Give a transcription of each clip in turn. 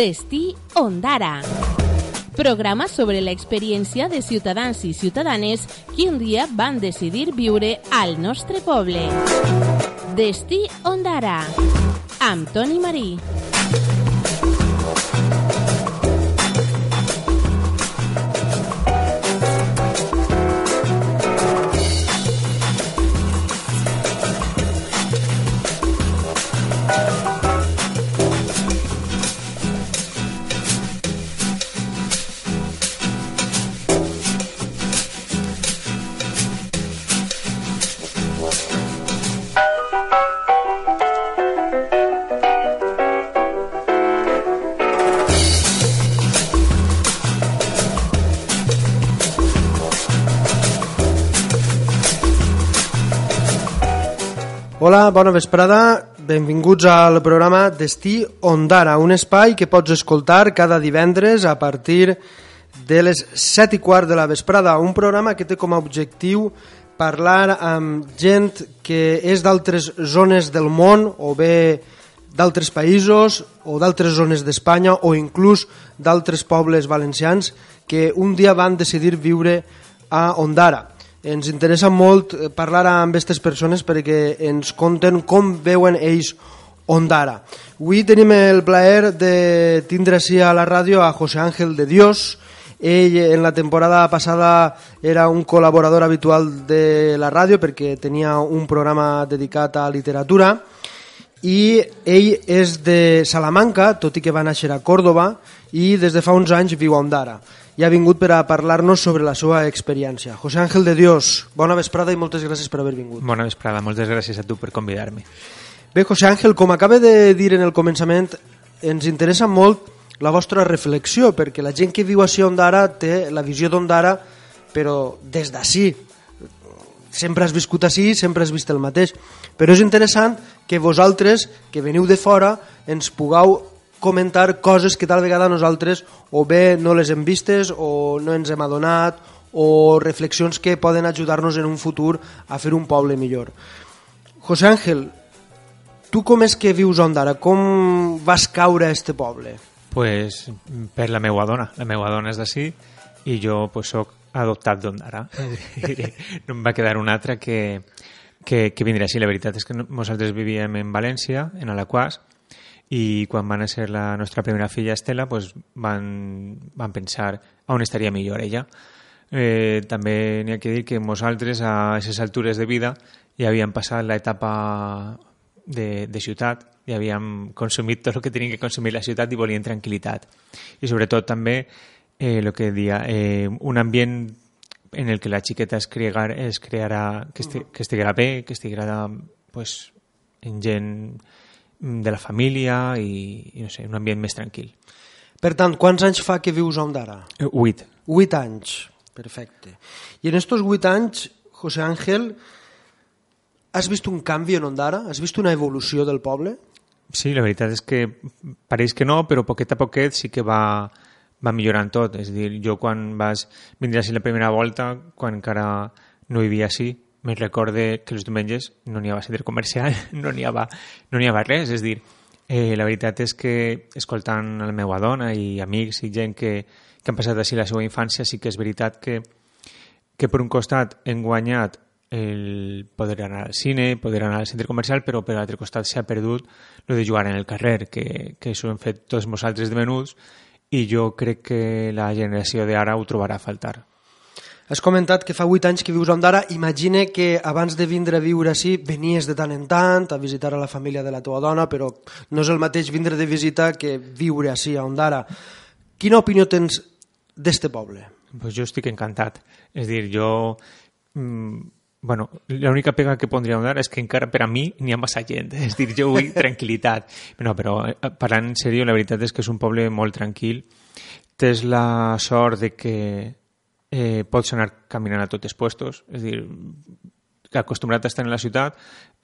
Destí Ondara. Programa sobre la experiència de ciutadans i ciutadanes que un dia van decidir viure al nostre poble. Destí Ondara. Amb Toni Marí. Hola, bona vesprada. Benvinguts al programa Destí Ondara, un espai que pots escoltar cada divendres a partir de les 7 i quart de la vesprada. Un programa que té com a objectiu parlar amb gent que és d'altres zones del món o bé d'altres països o d'altres zones d'Espanya o inclús d'altres pobles valencians que un dia van decidir viure a Ondara. Ens interessa molt eh, parlar amb aquestes persones perquè ens conten com veuen ells Ondara. Avui tenim el plaer de tindre així a la ràdio a José Ángel de Dios. Ell en la temporada passada era un col·laborador habitual de la ràdio perquè tenia un programa dedicat a literatura i ell és de Salamanca, tot i que va néixer a Còrdoba i des de fa uns anys viu a Ondara i ha vingut per a parlar-nos sobre la seva experiència. José Ángel de Dios, bona vesprada i moltes gràcies per haver vingut. Bona vesprada, moltes gràcies a tu per convidar-me. Bé, José Ángel, com acaba de dir en el començament, ens interessa molt la vostra reflexió, perquè la gent que viu així on d'ara té la visió d'on d'ara, però des d'ací. Sempre has viscut així, sempre has vist el mateix. Però és interessant que vosaltres, que veniu de fora, ens pugueu comentar coses que tal vegada nosaltres o bé no les hem vistes o no ens hem adonat o reflexions que poden ajudar-nos en un futur a fer un poble millor. José Ángel, tu com és que vius a Ondara? Com vas caure a este poble? Pues per la meua dona. La meua dona és d'ací i jo pues, soc adoptat d'Ondara. no em va quedar un altre que, que, que vindrà així. La veritat és que nosaltres vivíem en València, en Alaquàs, i quan va néixer la nostra primera filla Estela pues, van, van pensar on estaria millor ella. Eh, també n'hi ha que dir que nosaltres a aquestes altures de vida ja havíem passat l'etapa de, de ciutat, ja havíem consumit tot el que tenien que consumir la ciutat i volien tranquil·litat. I sobretot també eh, el que dia, eh, un ambient en el que la xiqueta es, crear, es crearà, que, esti, que estiguera bé, que estiguera pues, en gent de la família i, i no sé, un ambient més tranquil. Per tant, quants anys fa que vius a Ondara? Eh, Vuit. Vuit anys, perfecte. I en estos vuit anys, José Ángel, has vist un canvi en Ondara? Has vist una evolució del poble? Sí, la veritat és que pareix que no, però poquet a poquet sí que va, va millorant tot. És a dir, jo quan vas vindre així la primera volta, quan encara no vivia així, me'n recorde que els diumenges no n'hi havia centre comercial, no n'hi havia, no havia res, és dir, eh, la veritat és que escoltant la meva dona i amics i gent que, que han passat així la seva infància, sí que és veritat que, que per un costat hem guanyat el poder anar al cine, poder anar al centre comercial, però per l'altre costat s'ha perdut lo de jugar en el carrer, que, que això hem fet tots nosaltres de menuts, i jo crec que la generació d'ara ho trobarà a faltar. Has comentat que fa 8 anys que vius a Ondara. Imagina que abans de vindre a viure així venies de tant en tant a visitar a la família de la teva dona, però no és el mateix vindre de visita que viure així a Ondara. Quina opinió tens d'este poble? Pues jo estic encantat. És dir, jo... Mm, bueno, l'única pega que pondria a és que encara per a mi n'hi ha massa gent. És dir, jo vull tranquil·litat. No, però eh, parlant en sèrio, la veritat és que és un poble molt tranquil. Tens la sort de que eh, pots anar caminant a tots els puestos, és dir, que acostumbrat a estar en la ciutat,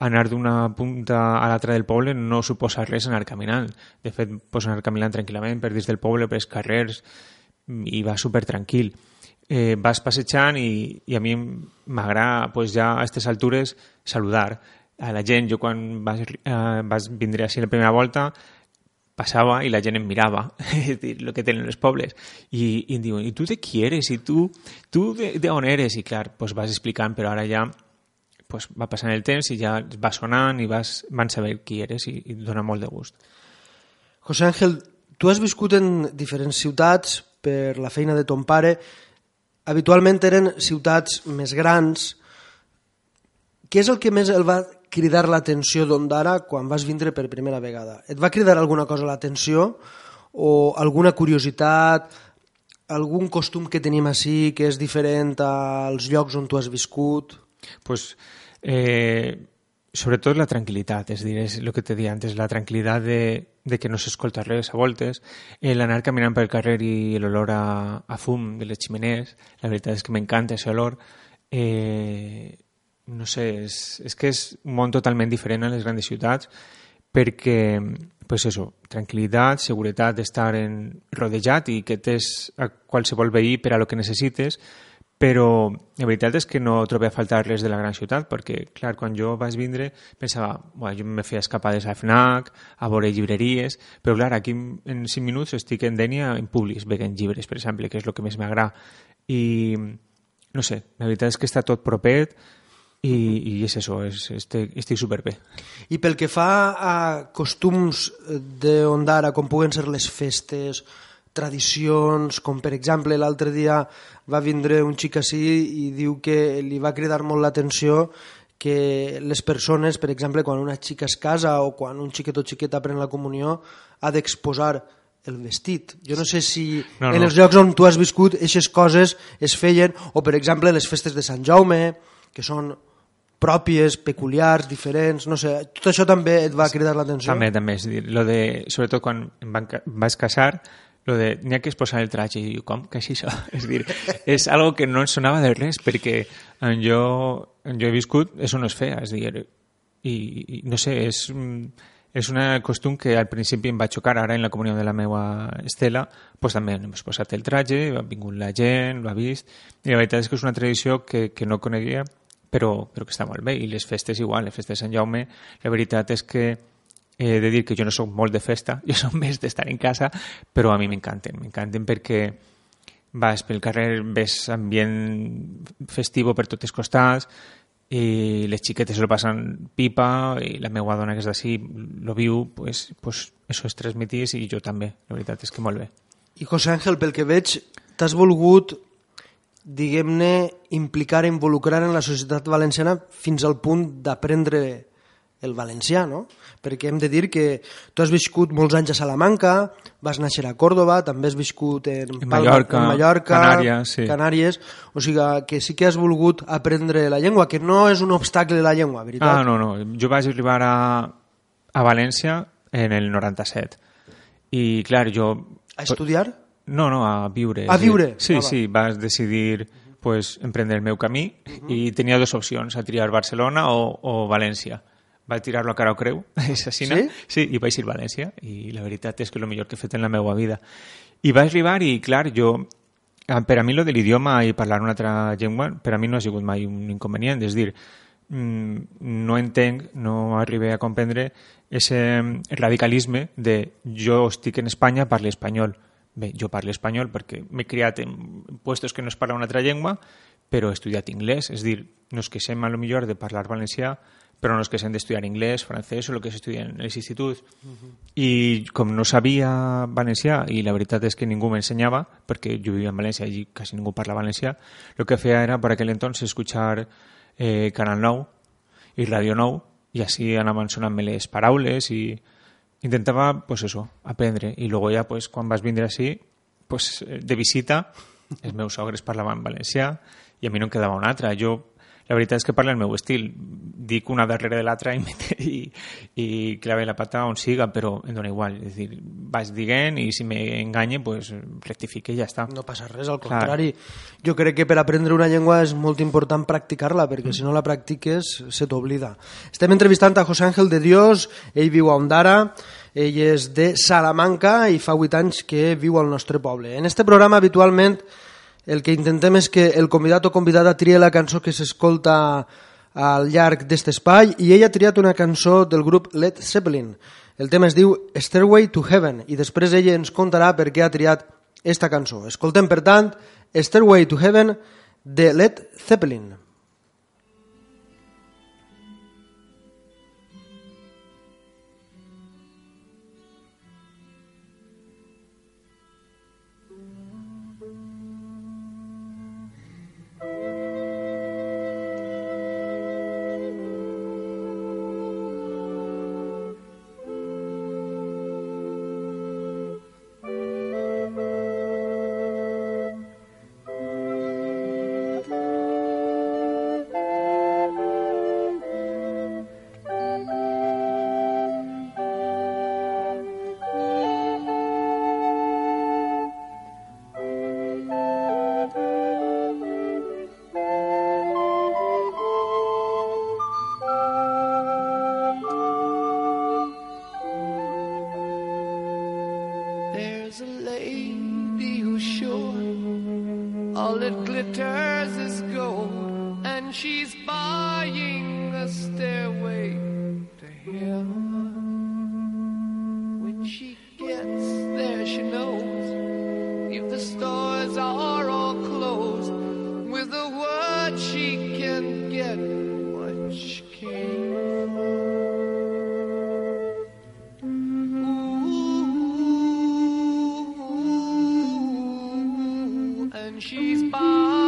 anar d'una punta a l'altra del poble no suposa res anar caminant. De fet, pots anar caminant tranquil·lament per dins del poble, pels carrers, i va super tranquil. Eh, vas passejant i, i a mi m'agrada pues, ja a aquestes altures saludar a la gent. Jo quan vas, eh, vas vindre així la primera volta passava i la gent em mirava, és dir, el que tenen els pobles, i, i em diuen, i tu de qui eres? I tu, tu de, de eres? I clar, pues vas explicant, però ara ja pues, va passant el temps i ja va sonant i vas, van saber qui eres i, i dona molt de gust. José Ángel, tu has viscut en diferents ciutats per la feina de ton pare. Habitualment eren ciutats més grans. Què és el que més el va cridar l'atenció d'Ondara quan vas vindre per primera vegada? Et va cridar alguna cosa l'atenció o alguna curiositat, algun costum que tenim així que és diferent als llocs on tu has viscut? Pues, eh, sobretot la tranquil·litat, és dir, és el que te deia antes, la tranquil·litat de, de que no s'escolta res a voltes, l'anar caminant pel carrer i l'olor a, a fum de les ximenees, la veritat és que m'encanta aquest olor, eh, no sé, és, és que és un món totalment diferent a les grans ciutats perquè, pues eso, tranquil·litat, seguretat d'estar rodejat i que tens a qualsevol veí per a lo que necessites, però la veritat és que no trobé a faltar res de la gran ciutat, perquè, clar, quan jo vaig vindre pensava, bueno, jo me feia escapades a FNAC, a veure llibreries, però, clar, aquí en 5 minuts estic en Dènia en Publis, veient llibres, per exemple, que és el que més m'agrada. I, no sé, la veritat és que està tot propet, i, i és això, és, estic, estic superbé. I pel que fa a costums d'Ondara, com puguen ser les festes, tradicions, com per exemple l'altre dia va vindre un xic així i diu que li va cridar molt l'atenció que les persones, per exemple, quan una xica es casa o quan un xiquet o xiqueta pren la comunió, ha d'exposar el vestit. Jo no sé si no, no. en els llocs on tu has viscut aquestes coses es feien, o per exemple les festes de Sant Jaume, que són pròpies, peculiars, diferents, no sé, tot això també et va cridar l'atenció? També, també, és dir, lo de, sobretot quan em van, vaig casar, lo de n'hi ha que posar el traje i dic, com que és això? És dir, és algo que no ens sonava de res perquè jo, jo he viscut, això no és fea, és dir, i, i no sé, és, és un costum que al principi em va xocar, ara en la comunió de la meva Estela, pues també hem posat el traje, ha vingut la gent, l'ha vist, i la veritat és que és una tradició que, que no coneguia però, però que està molt bé. I les festes igual, les festes de Sant Jaume, la veritat és que he de dir que jo no sóc molt de festa, jo sóc més d'estar en casa, però a mi m'encanten, m'encanten perquè vas pel carrer, ves ambient festivo per tots els costats, i les xiquetes lo passen pipa i la meva dona que és d'ací lo viu, pues, pues això és transmitís i jo també, la veritat és que molt bé. I José Ángel, pel que veig, t'has volgut diguem-ne, implicar, involucrar en la societat valenciana fins al punt d'aprendre el valencià, no? Perquè hem de dir que tu has viscut molts anys a Salamanca, vas néixer a Còrdoba, també has viscut en, en Mallorca, en Mallorca Canàries, sí. Canàries, o sigui que sí que has volgut aprendre la llengua, que no és un obstacle la llengua, veritat? Ah, no, no, jo vaig arribar a, a València en el 97 i clar, jo... A estudiar? No, no, a viure. A viure? Sí, ah, sí, vas decidir pues, emprendre el meu camí uh -huh. i tenia dues opcions, a triar Barcelona o, o València. Vaig tirar-lo a cara o creu, assassina. Sí? Sí, i vaig ir a València i la veritat és que és el millor que he fet en la meva vida. I vaig arribar i, clar, jo per a mi lo de l'idioma i parlar una altra llengua per a mi no ha sigut mai un inconvenient, és dir, mm, no entenc, no arribé a comprendre ese radicalisme de jo estic en Espanya, parlo espanyol Bé, jo parlo espanyol perquè m'he criat en puestos que no es parla una altra llengua, però he estudiat anglès, és dir, no es queixem a lo millor de parlar valencià, però no es queixem d'estudiar anglès, francès o el que s'estudia en els instituts. Uh -huh. I com no sabia valencià, i la veritat és que ningú m'ensenyava, perquè jo vivia en València i quasi ningú parla valencià, el que feia era, per aquell entonces, escuchar eh, Canal 9 i Radio 9, i així anaven sonant-me les paraules i intentaba, pues eso, aprendre. Y luego ya, pues, quan vas vindre així, pues, de visita, els meus sogres parlaven valencià i a mi no em quedava una altra. Jo la veritat és que parla el meu estil. Dic una darrere de l'altra i, i, i clave la pata on siga, però em dona igual. És dir, vaig dient i si m'enganye, pues, rectifique i ja està. No passa res, al contrari. Clar. Jo crec que per aprendre una llengua és molt important practicar-la, perquè mm. si no la practiques se t'oblida. Estem entrevistant a José Ángel de Dios, ell viu a Ondara, ell és de Salamanca i fa 8 anys que viu al nostre poble. En este programa habitualment el que intentem és que el convidat o convidada tria la cançó que s'escolta al llarg d'aquest espai i ella ha triat una cançó del grup Led Zeppelin. El tema es diu Stairway to Heaven i després ella ens contarà per què ha triat esta cançó. Escoltem, per tant, Stairway to Heaven de Led Zeppelin. and she's by.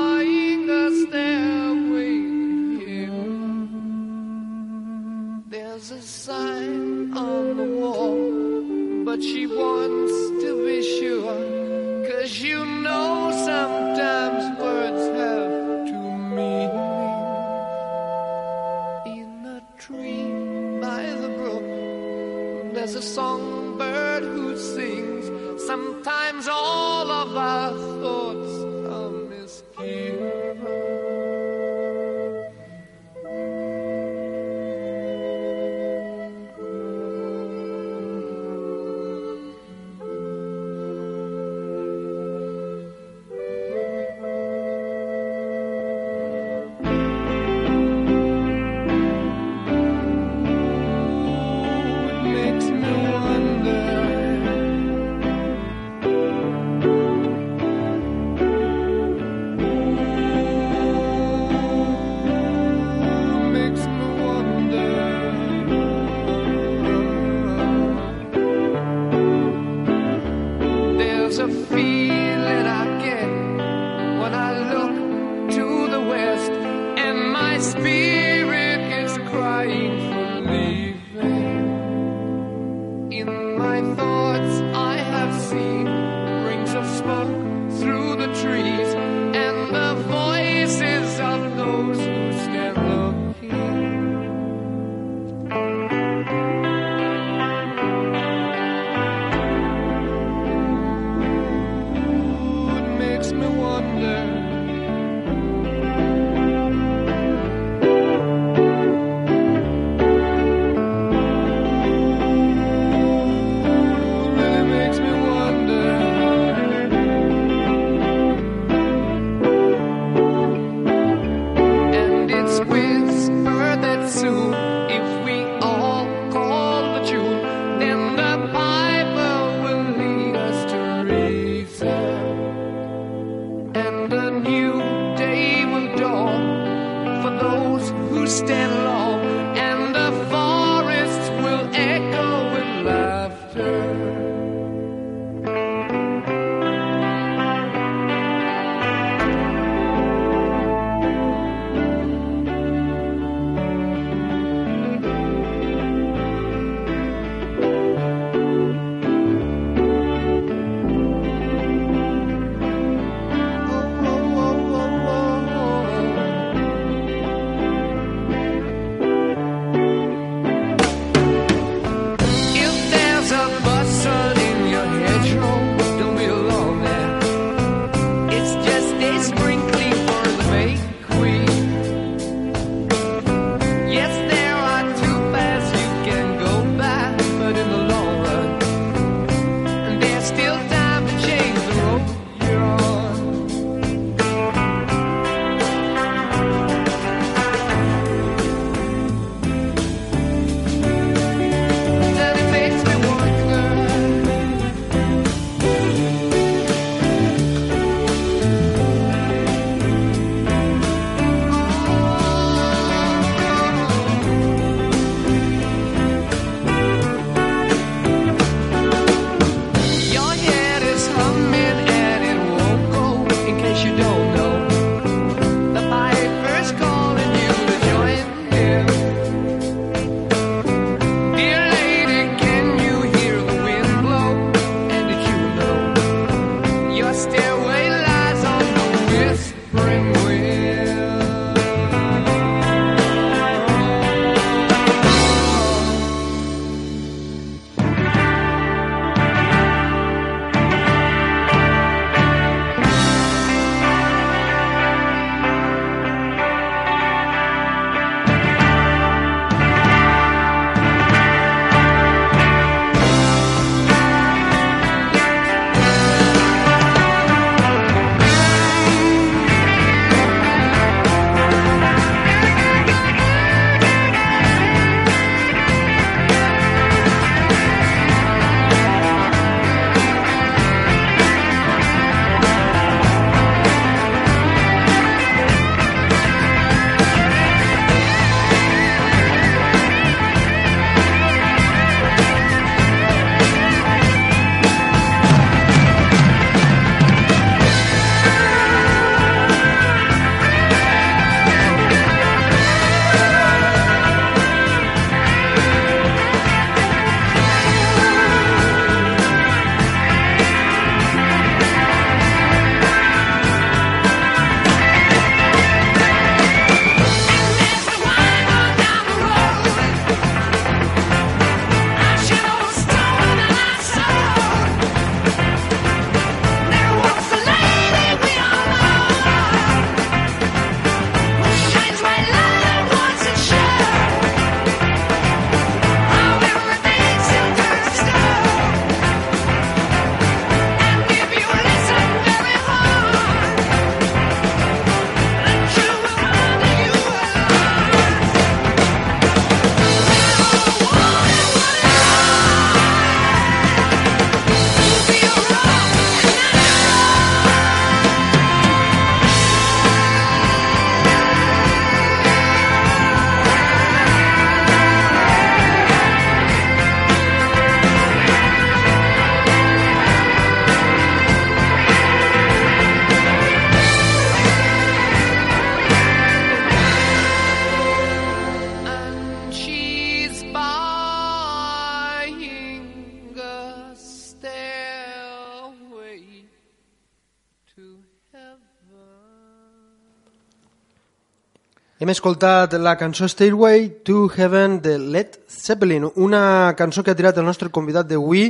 Hem escoltat la cançó Stairway to Heaven de Led Zeppelin, una cançó que ha tirat el nostre convidat d'avui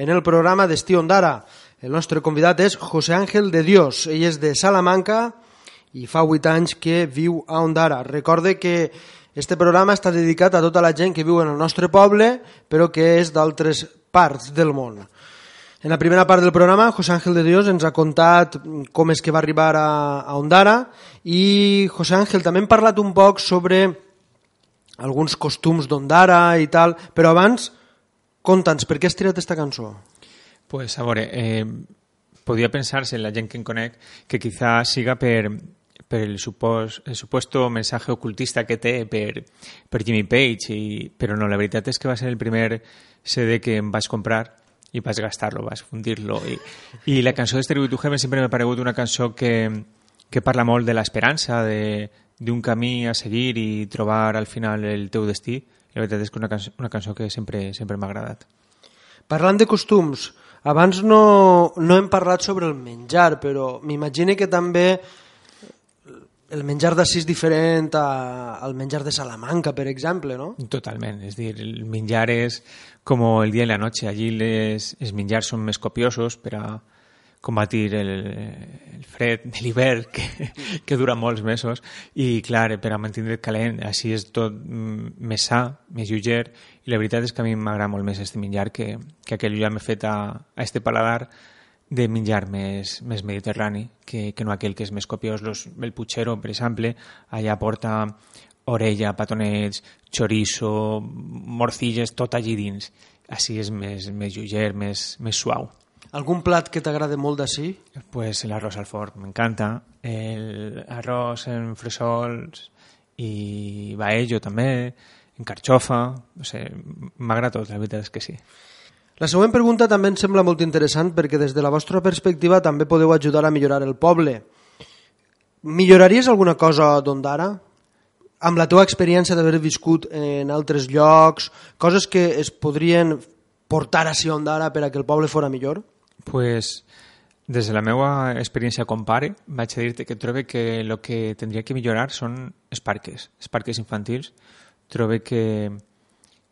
en el programa d'Estiu Ondara. El nostre convidat és José Ángel de Dios. Ell és de Salamanca i fa 8 anys que viu a Ondara. Recorde que este programa està dedicat a tota la gent que viu en el nostre poble, però que és d'altres parts del món. En la primera part del programa, José Ángel de Dios ens ha contat com és que va arribar a, a Ondara i José Ángel també hem parlat un poc sobre alguns costums d'Ondara i tal, però abans conta'ns, per què has tirat aquesta cançó? Pues a veure, eh, podria pensar-se la gent que en conec que quizá siga per, per el, supos, el supuesto mensaje ocultista que té per, per Jimmy Page, i, però no, la veritat és que va ser el primer CD que em vaig comprar i vaig gastar-lo, vaig fundir-lo. I, I la cançó de Stairway to Heaven sempre m'ha paregut una cançó que, que parla molt de l'esperança, d'un camí a seguir i trobar al final el teu destí. La veritat és que una cançó, una cançó que sempre sempre m'ha agradat. Parlant de costums, abans no, no hem parlat sobre el menjar, però m'imagino que també el menjar d'ací és diferent a, al menjar de Salamanca, per exemple, no? Totalment, és dir, el menjar és com el dia i la noche. Allí les, els menjars són més copiosos per a combatir el, el fred de l'hivern que, que dura molts mesos i clar, per a mantenir calent així és tot mm, més sa, més lleuger i la veritat és que a mi m'agrada molt més este menjar que, que aquell ja m'he fet a, a este paladar de menjar més, més mediterrani que, que no aquell que és més copiós. Los, el Puigero, per exemple, allà porta orella, patonets, chorizo, morcilles, tot allí dins. Així és més, més lleuger, més, més suau. Algun plat que t'agrada molt d'ací? Pues el arroz al forn, m'encanta. El arroz en fresols i baello també, en carxofa, no sé, m'agrada tot, la veritat és que sí. La següent pregunta també em sembla molt interessant perquè des de la vostra perspectiva també podeu ajudar a millorar el poble. Milloraries alguna cosa d'Ondara? Amb la teva experiència d'haver viscut en altres llocs, coses que es podrien portar a Ondara per a que el poble fora millor? Pues, des de la meva experiència com pare, vaig a dir-te que trobo que el que tindria que millorar són els parques, els parques infantils. Trobo que,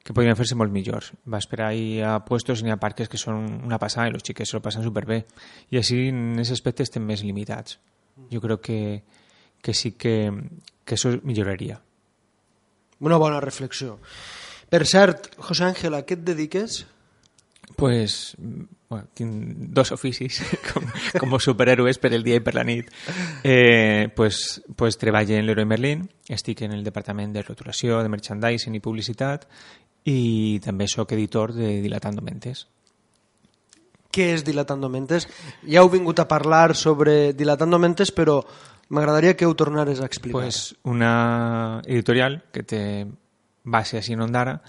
que podrien fer-se molt millors. Va esperar ahir a puestos n'hi ha parques que són una passada i els xiquets se lo passen superbé. I així, en aquest aspecte, estem més limitats. Jo crec que, que sí que, que això milloraria. Una bona reflexió. Per cert, José Ángel, a què et dediques? Pues, bueno, tinc dos oficis com, com superhéroes per el dia i per la nit. Eh, pues, pues treballo en l'Heroi Merlin, estic en el departament de rotulació, de merchandising i publicitat i també sóc editor de Dilatando Mentes. Què és Dilatando Mentes? Ja heu vingut a parlar sobre Dilatando Mentes, però m'agradaria que ho tornares a explicar. Pues una editorial que té base així en Ondara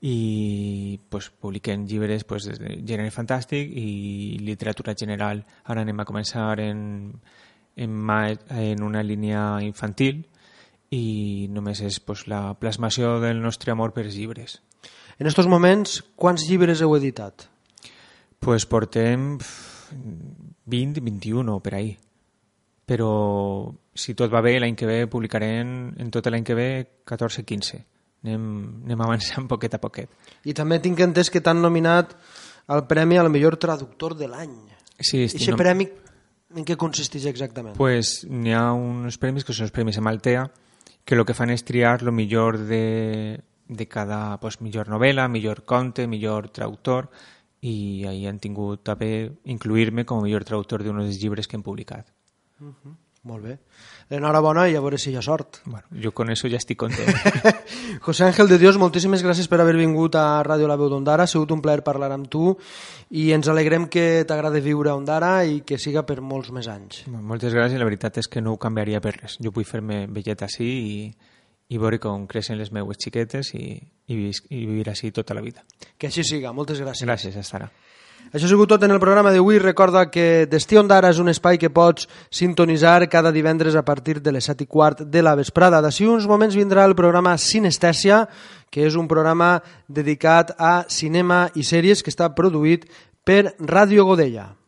i pues, publiquem llibres pues, de gènere fantàstic i literatura general. Ara anem a començar en, en, en una línia infantil i només és pues, la plasmació del nostre amor per llibres. En aquests moments, quants llibres heu editat? Pues portem 20, 21 per ahir. Però si tot va bé, l'any que ve publicarem en tot l'any que ve 14, 15. Anem, anem avançant poquet a poquet. I també tinc entès que t'han nominat al premi al millor traductor de l'any. Sí, I aquest premi en què consisteix exactament? Pues n'hi ha uns premis que són els premis Amaltea, que el que fan és triar el millor de, de cada pues, millor novel·la, millor conte, millor traductor i ahir han tingut també incluir-me com a millor traductor d'un dels llibres que hem publicat. Uh -huh. Molt bé. Enhorabona i a veure si hi ha sort. Bueno, jo con eso ja estic content. José Ángel de Dios, moltíssimes gràcies per haver vingut a Ràdio La Veu d'Ondara. Ha sigut un plaer parlar amb tu i ens alegrem que t'agrada viure a Ondara i que siga per molts més anys. Moltes gràcies. La veritat és que no ho canviaria per res. Jo vull fer-me vellet així i i veure com creixen les meues xiquetes i, i, i vivir així tota la vida. Que així siga. Moltes gràcies. Gràcies, Estara. Això ha sigut tot en el programa d'avui. Recorda que Destí Ondara és un espai que pots sintonitzar cada divendres a partir de les 7 i quart de la vesprada. D'ací uns moments vindrà el programa Sinestèsia, que és un programa dedicat a cinema i sèries que està produït per Ràdio Godella.